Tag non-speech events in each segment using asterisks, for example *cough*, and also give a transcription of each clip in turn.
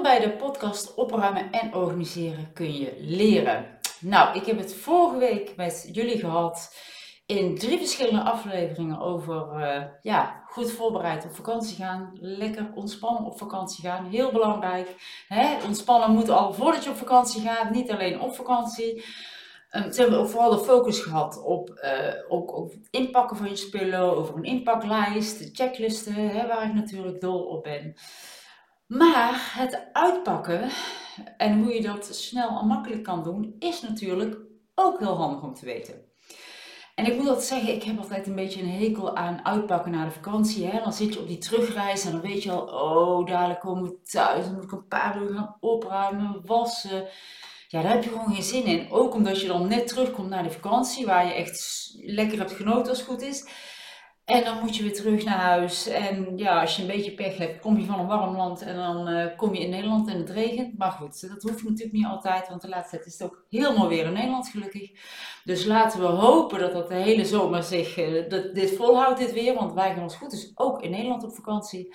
Bij de podcast Opruimen en Organiseren kun je leren. Nou, ik heb het vorige week met jullie gehad in drie verschillende afleveringen over uh, ja, goed voorbereid op vakantie gaan. Lekker ontspannen op vakantie gaan. Heel belangrijk. Hè? Ontspannen moet al voordat je op vakantie gaat, niet alleen op vakantie. Um, hebben ook vooral de focus gehad op, uh, ook, op het inpakken van je spullen, over een inpaklijst, checklisten, hè, waar ik natuurlijk dol op ben. Maar het uitpakken en hoe je dat snel en makkelijk kan doen, is natuurlijk ook heel handig om te weten. En ik moet altijd zeggen, ik heb altijd een beetje een hekel aan uitpakken na de vakantie. Hè? Dan zit je op die terugreis en dan weet je al, oh, dadelijk komen we thuis. Dan moet ik een paar uur gaan opruimen, wassen. Ja, daar heb je gewoon geen zin in. Ook omdat je dan net terugkomt naar de vakantie, waar je echt lekker hebt genoten als het goed is. En dan moet je weer terug naar huis. En ja, als je een beetje pech hebt, kom je van een warm land en dan uh, kom je in Nederland en het regent. Maar goed, dat hoeft natuurlijk niet altijd, want de laatste tijd is het ook mooi weer in Nederland gelukkig. Dus laten we hopen dat dat de hele zomer zich, uh, dat dit volhoudt dit weer, want wij gaan ons goed dus ook in Nederland op vakantie.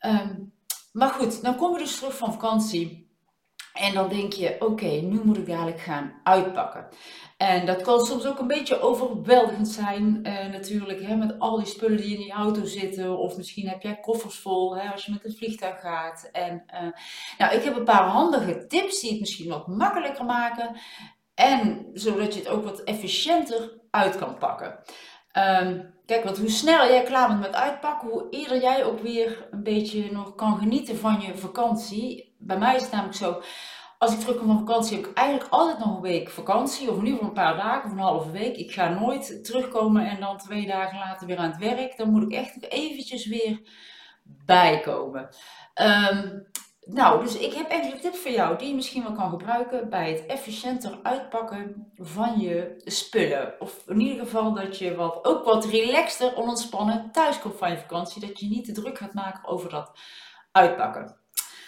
Um, maar goed, dan komen we dus terug van vakantie. En dan denk je, oké, nu moet ik dadelijk gaan uitpakken. En dat kan soms ook een beetje overweldigend zijn, eh, natuurlijk, hè, met al die spullen die in die auto zitten. Of misschien heb jij koffers vol hè, als je met een vliegtuig gaat. En, uh, nou, ik heb een paar handige tips die het misschien wat makkelijker maken. En zodat je het ook wat efficiënter uit kan pakken. Um, kijk, want hoe sneller jij klaar bent met uitpakken, hoe eerder jij ook weer een beetje nog kan genieten van je vakantie. Bij mij is het namelijk zo, als ik terugkom van vakantie, heb ik eigenlijk altijd nog een week vakantie. Of in ieder een paar dagen of een halve week. Ik ga nooit terugkomen en dan twee dagen later weer aan het werk. Dan moet ik echt nog eventjes weer bijkomen. Um, nou, dus ik heb enkele tips voor jou die je misschien wel kan gebruiken bij het efficiënter uitpakken van je spullen. Of in ieder geval dat je wat, ook wat relaxter, ontspannen thuis komt van je vakantie. Dat je niet te druk gaat maken over dat uitpakken.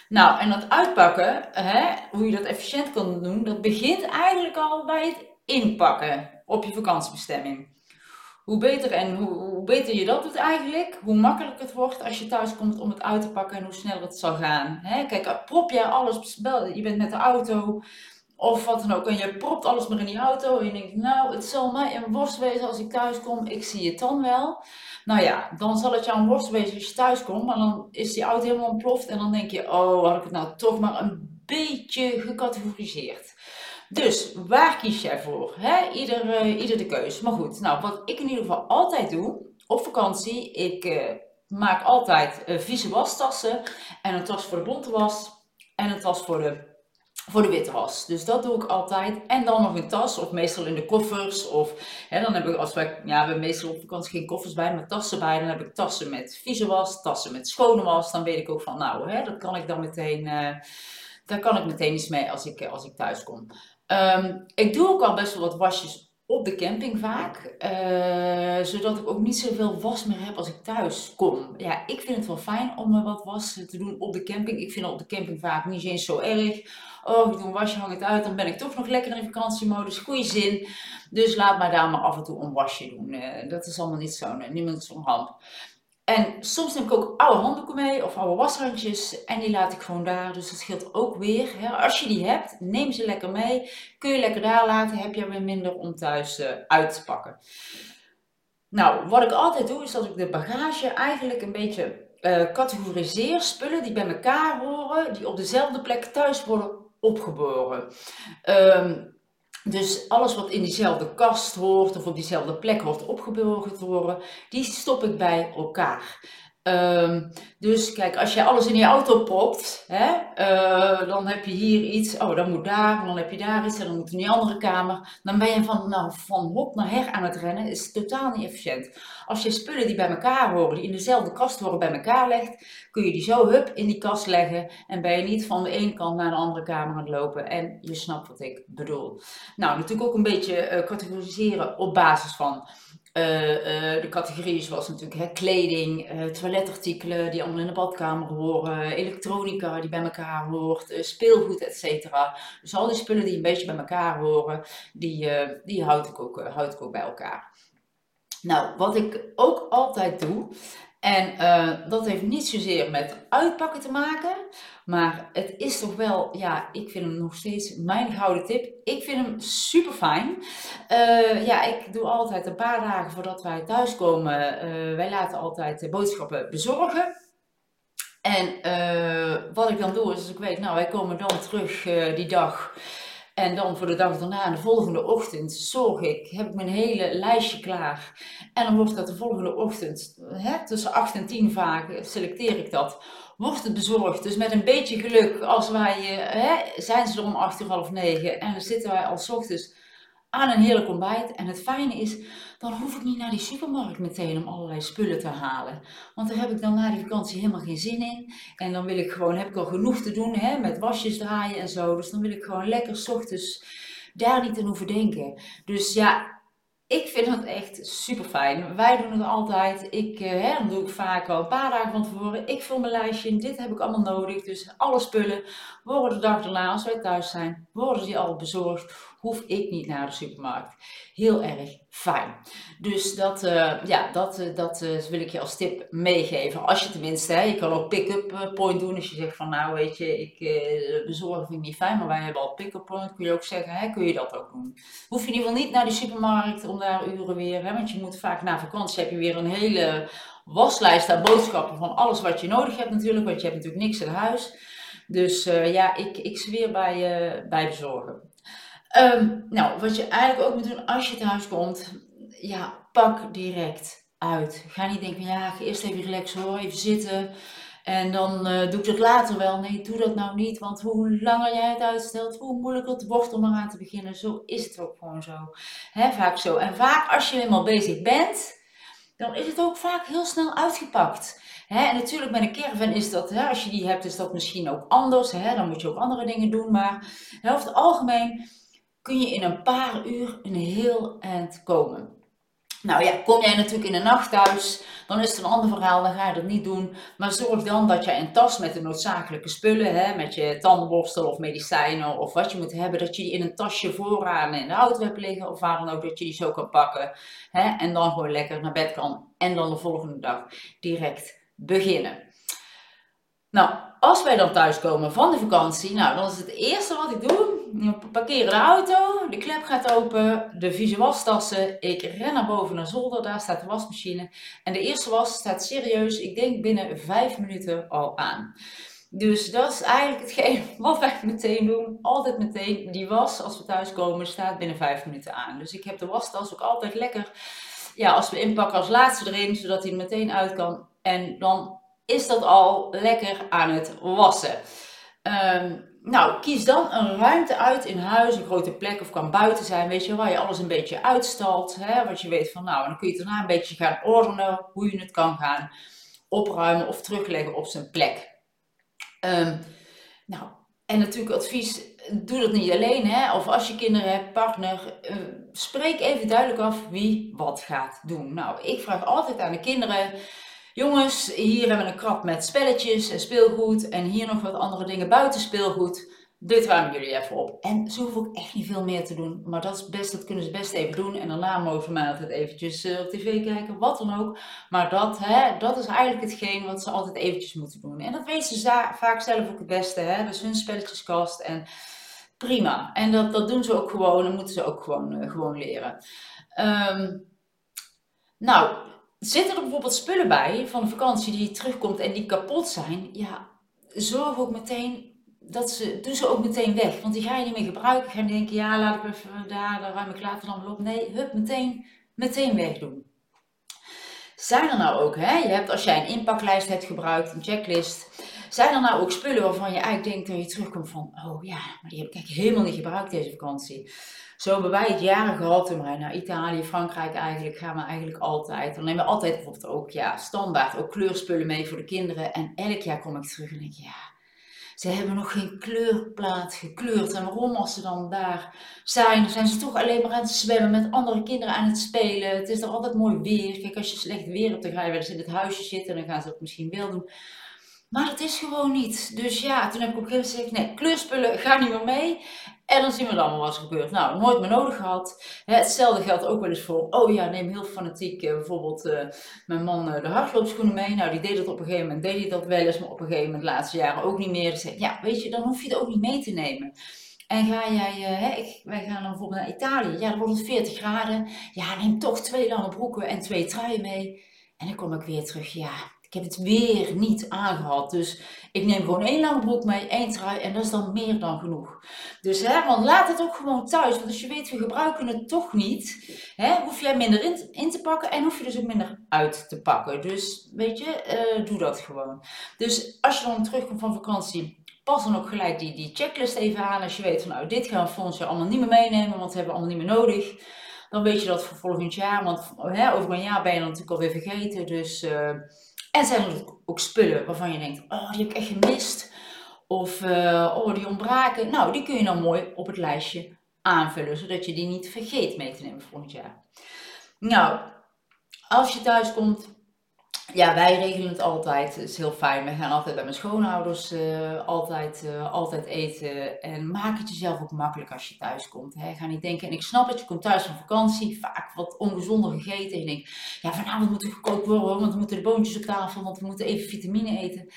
Nou, en dat uitpakken, hè, hoe je dat efficiënt kan doen, dat begint eigenlijk al bij het inpakken op je vakantiebestemming. Hoe beter en hoe, hoe, beter je dat doet eigenlijk, hoe makkelijker het wordt als je thuis komt om het uit te pakken en hoe sneller het zal gaan. Hè? Kijk, prop jij alles, je bent met de auto of wat dan ook en je propt alles maar in die auto en je denkt, nou, het zal mij een worst wezen als ik thuis kom, ik zie het dan wel. Nou ja, dan zal het jou een worst wezen als je thuis komt, maar dan is die auto helemaal ontploft en dan denk je, oh, had ik het nou toch maar een beetje gecategoriseerd. Dus waar kies jij voor? Ieder, uh, ieder de keuze. Maar goed, nou, wat ik in ieder geval altijd doe op vakantie, ik uh, maak altijd uh, vieze wastassen en een tas voor de bonte was en een tas voor de, voor de witte was. Dus dat doe ik altijd. En dan nog een tas, of meestal in de koffers. Of hè, dan heb ik, als wij, ja, we hebben meestal op vakantie geen koffers bij, maar tassen bij. Dan heb ik tassen met vieze was, tassen met schone was. Dan weet ik ook van, nou, hè, dat kan ik dan meteen, daar kan ik meteen iets mee als ik, als ik thuis kom. Um, ik doe ook al best wel wat wasjes op de camping vaak, uh, zodat ik ook niet zoveel was meer heb als ik thuis kom. Ja, ik vind het wel fijn om wat was te doen op de camping. Ik vind op de camping vaak niet eens zo erg. Oh, ik doe een wasje, hang het uit, dan ben ik toch nog lekker in vakantiemodus. Goeie zin. Dus laat mij daar maar af en toe een wasje doen. Uh, dat is allemaal niet zo'n niemand zo'n ramp. En soms neem ik ook oude handdoeken mee of oude washandjes en die laat ik gewoon daar. Dus dat scheelt ook weer. Hè. Als je die hebt, neem ze lekker mee. Kun je lekker daar laten, heb je weer minder om thuis uh, uit te pakken. Nou, wat ik altijd doe is dat ik de bagage eigenlijk een beetje uh, categoriseer. Spullen die bij elkaar horen, die op dezelfde plek thuis worden opgeboren. Um, dus alles wat in diezelfde kast hoort of op diezelfde plek wordt opgeborgen die stop ik bij elkaar. Um, dus kijk, als je alles in je auto propt, hè, uh, dan heb je hier iets, oh, dan moet daar, dan heb je daar iets, en dan moet in die andere kamer. Dan ben je van, nou, van hop naar her aan het rennen, is totaal niet efficiënt. Als je spullen die bij elkaar horen, die in dezelfde kast horen, bij elkaar legt, kun je die zo hup in die kast leggen en ben je niet van de ene kant naar de andere kamer aan het lopen. En je snapt wat ik bedoel. Nou, natuurlijk ook een beetje uh, categoriseren op basis van de categorieën zoals natuurlijk hè, kleding, uh, toiletartikelen die allemaal in de badkamer horen, elektronica die bij elkaar hoort, speelgoed, etc. Dus al die spullen die een beetje bij elkaar horen, die, die houd, ik ook, houd ik ook bij elkaar. Nou, wat ik ook altijd doe, En uh, dat heeft niet zozeer met uitpakken te maken, maar het is toch wel, ja, ik vind hem nog steeds mijn gouden tip. Ik vind hem super fijn. Uh, ja, ik doe altijd een paar dagen voordat wij thuiskomen, uh, wij laten altijd de boodschappen bezorgen. En wat ik dan doe is, als ik weet, nou, wij komen dan terug die dag. En dan voor de dag daarna, de volgende ochtend, zorg ik, heb ik mijn hele lijstje klaar. En dan wordt dat de volgende ochtend, hè, tussen 8 en 10 vaak, selecteer ik dat. Wordt het bezorgd. Dus met een beetje geluk, als wij, hè, zijn ze er om 8 uur half 9 en dan zitten wij al s ochtends aan een heerlijk ontbijt. En het fijne is, dan hoef ik niet naar die supermarkt meteen om allerlei spullen te halen. Want daar heb ik dan na die vakantie helemaal geen zin in. En dan wil ik gewoon, heb ik al genoeg te doen hè, met wasjes draaien en zo. Dus dan wil ik gewoon lekker s ochtends daar niet aan hoeven denken. Dus ja, ik vind het echt super fijn. Wij doen het altijd. Ik, uh, hè, doe ik vaak al een paar dagen van tevoren. Ik vul mijn lijstje. Dit heb ik allemaal nodig. Dus alle spullen worden de dag daarna, als wij thuis zijn, worden die al bezorgd. Hoef ik niet naar de supermarkt. Heel erg fijn. Dus dat, uh, ja, dat, uh, dat wil ik je als tip meegeven. Als je tenminste, hè, je kan ook pick-up point doen. Als je zegt van nou weet je, ik bezorgen vind ik niet fijn. Maar wij hebben al pick-up point. Kun je ook zeggen, hè, kun je dat ook doen. Hoef je in ieder geval niet naar de supermarkt om daar uren weer. Hè, want je moet vaak na vakantie heb je weer een hele waslijst aan boodschappen van alles wat je nodig hebt natuurlijk. Want je hebt natuurlijk niks in huis. Dus ja, ik, ik zweer bij, bij bezorgen. Um, nou, wat je eigenlijk ook moet doen als je thuis komt, ja, pak direct uit. Ga niet denken, ja, ga eerst even relaxen hoor, even zitten. En dan uh, doe ik dat later wel. Nee, doe dat nou niet. Want hoe langer jij het uitstelt, hoe moeilijker het wordt om eraan te beginnen. Zo is het ook gewoon zo. Hè, vaak zo. En vaak als je eenmaal bezig bent, dan is het ook vaak heel snel uitgepakt. En natuurlijk met een caravan is dat, als je die hebt, is dat misschien ook anders. Dan moet je ook andere dingen doen. Maar over het algemeen kun je in een paar uur een heel eind komen. Nou ja, kom jij natuurlijk in de nacht thuis, dan is het een ander verhaal, dan ga je dat niet doen. Maar zorg dan dat je een tas met de noodzakelijke spullen, hè, met je tandenborstel of medicijnen of wat je moet hebben, dat je die in een tasje vooraan in de auto hebt liggen of waar dan ook, dat je die zo kan pakken. Hè, en dan gewoon lekker naar bed kan en dan de volgende dag direct beginnen. Nou, als wij dan thuiskomen van de vakantie, nou, dan is het eerste wat ik doe, we parkeren de auto, de klep gaat open, de vieze wastassen, ik ren naar boven naar zolder, daar staat de wasmachine. En de eerste was staat serieus, ik denk binnen vijf minuten al aan. Dus dat is eigenlijk hetgeen *laughs* wat wij meteen doen. Altijd meteen, die was als we thuiskomen staat binnen vijf minuten aan. Dus ik heb de wastas ook altijd lekker, ja, als we inpakken als laatste erin, zodat hij meteen uit kan. En dan is dat al lekker aan het wassen. Um, nou, kies dan een ruimte uit in huis, een grote plek of kan buiten zijn, weet je, waar je alles een beetje uitstalt. Hè, wat je weet van nou, dan kun je het daarna een beetje gaan ordenen, hoe je het kan gaan opruimen of terugleggen op zijn plek. Um, nou, en natuurlijk advies, doe dat niet alleen, hè, of als je kinderen hebt, partner, uh, spreek even duidelijk af wie wat gaat doen. Nou, ik vraag altijd aan de kinderen, Jongens, hier hebben we een krab met spelletjes en speelgoed. En hier nog wat andere dingen buiten speelgoed. Dit ruimen jullie even op. En ze hoeven ook echt niet veel meer te doen. Maar dat, is best, dat kunnen ze best even doen. En daarna mogen ze mij altijd eventjes uh, op tv kijken, wat dan ook. Maar dat, hè, dat is eigenlijk hetgeen wat ze altijd eventjes moeten doen. En dat weten ze vaak zelf ook het beste. Hè? Is hun spelletjeskast. En prima. En dat, dat doen ze ook gewoon. En moeten ze ook gewoon, uh, gewoon leren. Um, nou, Zitten er bijvoorbeeld spullen bij van de vakantie die terugkomt en die kapot zijn? Ja, zorg ook meteen dat ze, doe ze ook meteen weg. Want die ga je niet meer gebruiken. Ga je denken, ja, laat ik even daar, daar ruim ik later dan wel op. Nee, hup, meteen, meteen wegdoen. Zijn er nou ook, hè? Je hebt als jij een inpaklijst hebt gebruikt, een checklist. Zijn er nou ook spullen waarvan je eigenlijk denkt dat je terugkomt van, oh ja, maar die heb ik eigenlijk helemaal niet gebruikt deze vakantie. Zo hebben wij het jaren gehad wij naar Italië, Frankrijk eigenlijk gaan we eigenlijk altijd. Dan nemen we altijd bijvoorbeeld ook ja, standaard ook kleurspullen mee voor de kinderen. En elk jaar kom ik terug en denk ja, ze hebben nog geen kleurplaat gekleurd. En waarom als ze dan daar zijn, zijn ze toch alleen maar aan het zwemmen met andere kinderen aan het spelen. Het is er altijd mooi weer. Kijk, als je slecht weer hebt, dan ga je wel eens in het huisje zitten en dan gaan ze het misschien wel doen. Maar dat is gewoon niet. Dus ja, toen heb ik op een gegeven moment gezegd, nee, kleurspullen gaan niet meer mee. En dan zien we dan wat er gebeurt. Nou, nooit meer nodig gehad. Hetzelfde geldt ook wel eens voor, oh ja, neem heel fanatiek uh, bijvoorbeeld uh, mijn man uh, de hardloopschoenen mee. Nou, die deed dat op een gegeven moment, deed hij dat wel eens, maar op een gegeven moment de laatste jaren ook niet meer. Dus ja, weet je, dan hoef je het ook niet mee te nemen. En ga jij, hè, ik, wij gaan dan bijvoorbeeld naar Italië, ja, dan wordt het 40 graden. Ja, neem toch twee lange broeken en twee truien mee. En dan kom ik weer terug, ja, ik heb het weer niet aangehad. Dus ik neem gewoon één lange broek mee, één trui en dat is dan meer dan genoeg. Dus hè, want laat het ook gewoon thuis. Want als je weet, we gebruiken het toch niet, hè, hoef jij minder in, in, te pakken en hoef je dus ook minder uit te pakken. Dus weet je, uh, doe dat gewoon. Dus als je dan terugkomt van vakantie, pas dan ook gelijk die, die checklist even aan. Als je weet van nou, dit gaan we volgend jaar allemaal niet meer meenemen, want we hebben allemaal niet meer nodig. Dan weet je dat voor volgend jaar, want hè, over een jaar ben je dan natuurlijk alweer vergeten. Dus... Uh, en zijn er ook spullen waarvan je denkt, oh, die heb ik echt gemist. Of, uh, oh, die ontbraken. Nou, die kun je dan mooi op het lijstje aanvullen, zodat je die niet vergeet mee te nemen volgend jaar. Nou, als je thuis komt, ja, wij regelen het altijd. Het is heel fijn. We gaan altijd bij mijn schoonouders uh, altijd, uh, altijd eten. En maak het jezelf ook makkelijk als je thuis komt. Hè. Ga niet denken, en ik snap het, je komt thuis van vakantie, vaak wat ongezonder gegeten. En denkt, ja, vanavond moet er gekookt worden, want we moeten de boontjes op tafel, want we moeten even vitamine eten.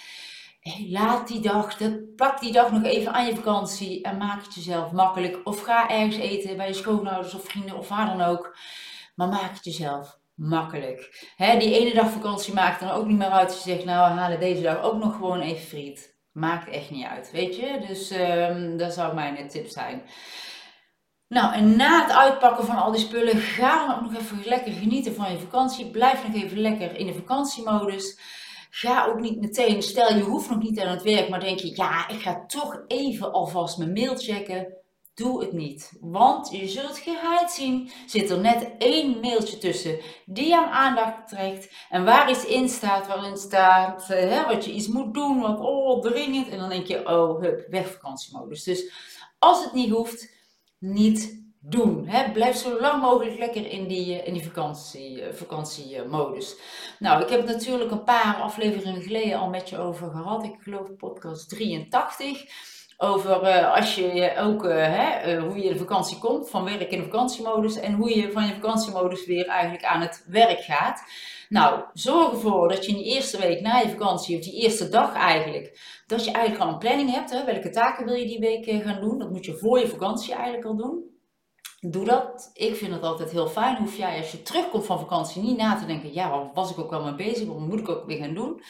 Laat die dag, pak die dag nog even aan je vakantie en maak het jezelf makkelijk. Of ga ergens eten bij je schoonouders of vrienden of waar dan ook. Maar maak het jezelf makkelijk. Hè, die ene dag vakantie maakt dan ook niet meer uit als je zegt, nou we halen deze dag ook nog gewoon even friet. Maakt echt niet uit, weet je. Dus um, dat zou mijn tip zijn. Nou, en na het uitpakken van al die spullen, ga dan ook nog even lekker genieten van je vakantie. Blijf nog even lekker in de vakantiemodus. Ga ook niet meteen, stel je hoeft nog niet aan het werk, maar denk je, ja, ik ga toch even alvast mijn mail checken. Doe het niet. Want je zult geheid zien, zit er net één mailtje tussen die je aandacht trekt. En waar iets in staat, waarin staat uh, hè, wat je iets moet doen, wat oh, dringend. En dan denk je, oh, hup, weg vakantiemodus. Dus als het niet hoeft, niet doen. Hè? Blijf zo lang mogelijk lekker in die, eh, in die vakantie, uh, vakantiemodus. Nou, ik heb het natuurlijk een paar afleveringen geleden al met je over gehad. Ik geloof podcast 83 over uh, als je ook, uh, hè, uh, hoe je de vakantie komt, van werk in de vakantiemodus en hoe je van je vakantiemodus weer eigenlijk aan het werk gaat. Nou, zorg ervoor dat je in die eerste week na je vakantie, of die eerste dag eigenlijk, dat je eigenlijk al een planning hebt. Hè, welke taken wil je die week gaan doen? Dat moet je voor je vakantie eigenlijk al doen. Doe dat. Ik vind het altijd heel fijn. Hoef jij als je terugkomt van vakantie niet na te denken, ja, waar was ik ook wel mee bezig? Wat moet ik ook weer gaan doen?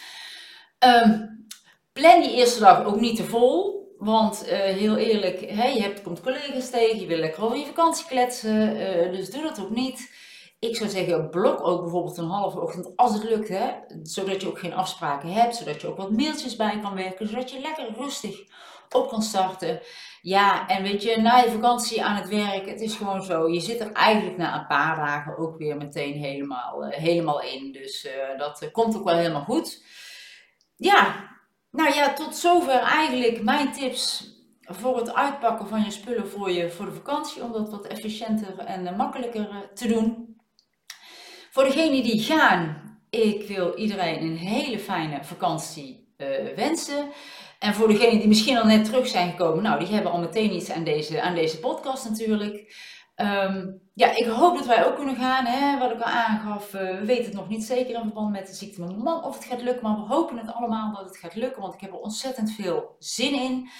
Um, plan die eerste dag ook niet te vol. Want uh, heel eerlijk, hè, je hebt, komt collega's tegen, je wil lekker over je vakantie kletsen, uh, dus doe dat ook niet. Ik zou zeggen, blok ook bijvoorbeeld een halve ochtend als het lukt, hè, zodat je ook geen afspraken hebt, zodat je ook wat mailtjes bij kan werken, zodat je lekker rustig op kan starten. Ja, en weet je, na je vakantie aan het werk, het is gewoon zo, je zit er eigenlijk na een paar dagen ook weer meteen helemaal, uh, helemaal in. Dus dat komt ook wel helemaal goed. Ja, nou ja, tot zover eigenlijk mijn tips voor het uitpakken van je spullen voor, je, voor de vakantie. Om dat wat efficiënter en eh, makkelijker eh, te doen. Voor degenen die gaan, ik wil iedereen een hele fijne vakantie uh, wensen. En voor degenen die misschien al net terug zijn gekomen, nou, die hebben al meteen iets aan deze, aan deze podcast natuurlijk. Um, ja, ik hoop dat wij ook kunnen gaan. Hè? Wat ik al aangaf, uh, we weten het nog niet zeker in verband met de ziekte van mijn man of het gaat lukken. Maar we hopen het allemaal dat het gaat lukken, want ik heb er ontzettend veel zin in.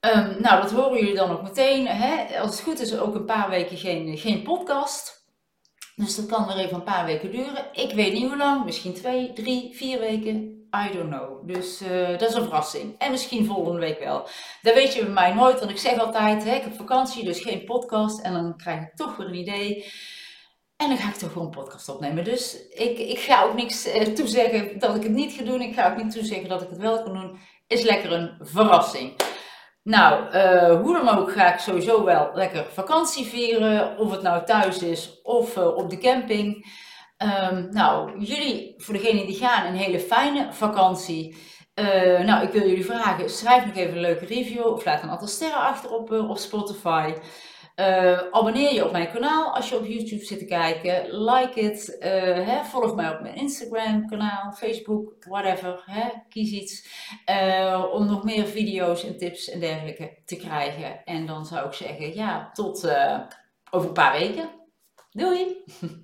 Um, nou, dat horen jullie dan ook meteen. Hè? Als het goed is, ook een paar weken geen, geen podcast. Dus dat kan weer even een paar weken duren. Ik weet niet hoe lang, misschien twee, drie, vier weken. I don't know. Dus uh, dat is een verrassing. En misschien volgende week wel. Dat weet je bij mij nooit, want ik zeg altijd, hè, ik heb vakantie, dus geen podcast. En dan krijg ik toch weer een idee. En dan ga ik toch gewoon een podcast opnemen. Dus ik, ik ga ook niks uh, toezeggen dat ik het niet ga doen. Ik ga ook niet toezeggen dat ik het wel kan doen. Is lekker een verrassing. Nou, uh, hoe dan ook ga ik sowieso wel lekker vakantie vieren. Of het nou thuis is of op de camping. Um, nou, jullie, voor degenen die gaan, een hele fijne vakantie. Uh, nou, ik wil jullie vragen, schrijf nog even een leuke review of laat een aantal sterren achter op, op Spotify. Uh, abonneer je op mijn kanaal als je op YouTube zit te kijken. Like het. Volg mij op mijn Instagram kanaal, Facebook, whatever. Hè, kies iets. Om nog meer video's en tips en dergelijke te krijgen. En dan zou ik zeggen, ja, tot over een paar weken. Doei! *laughs*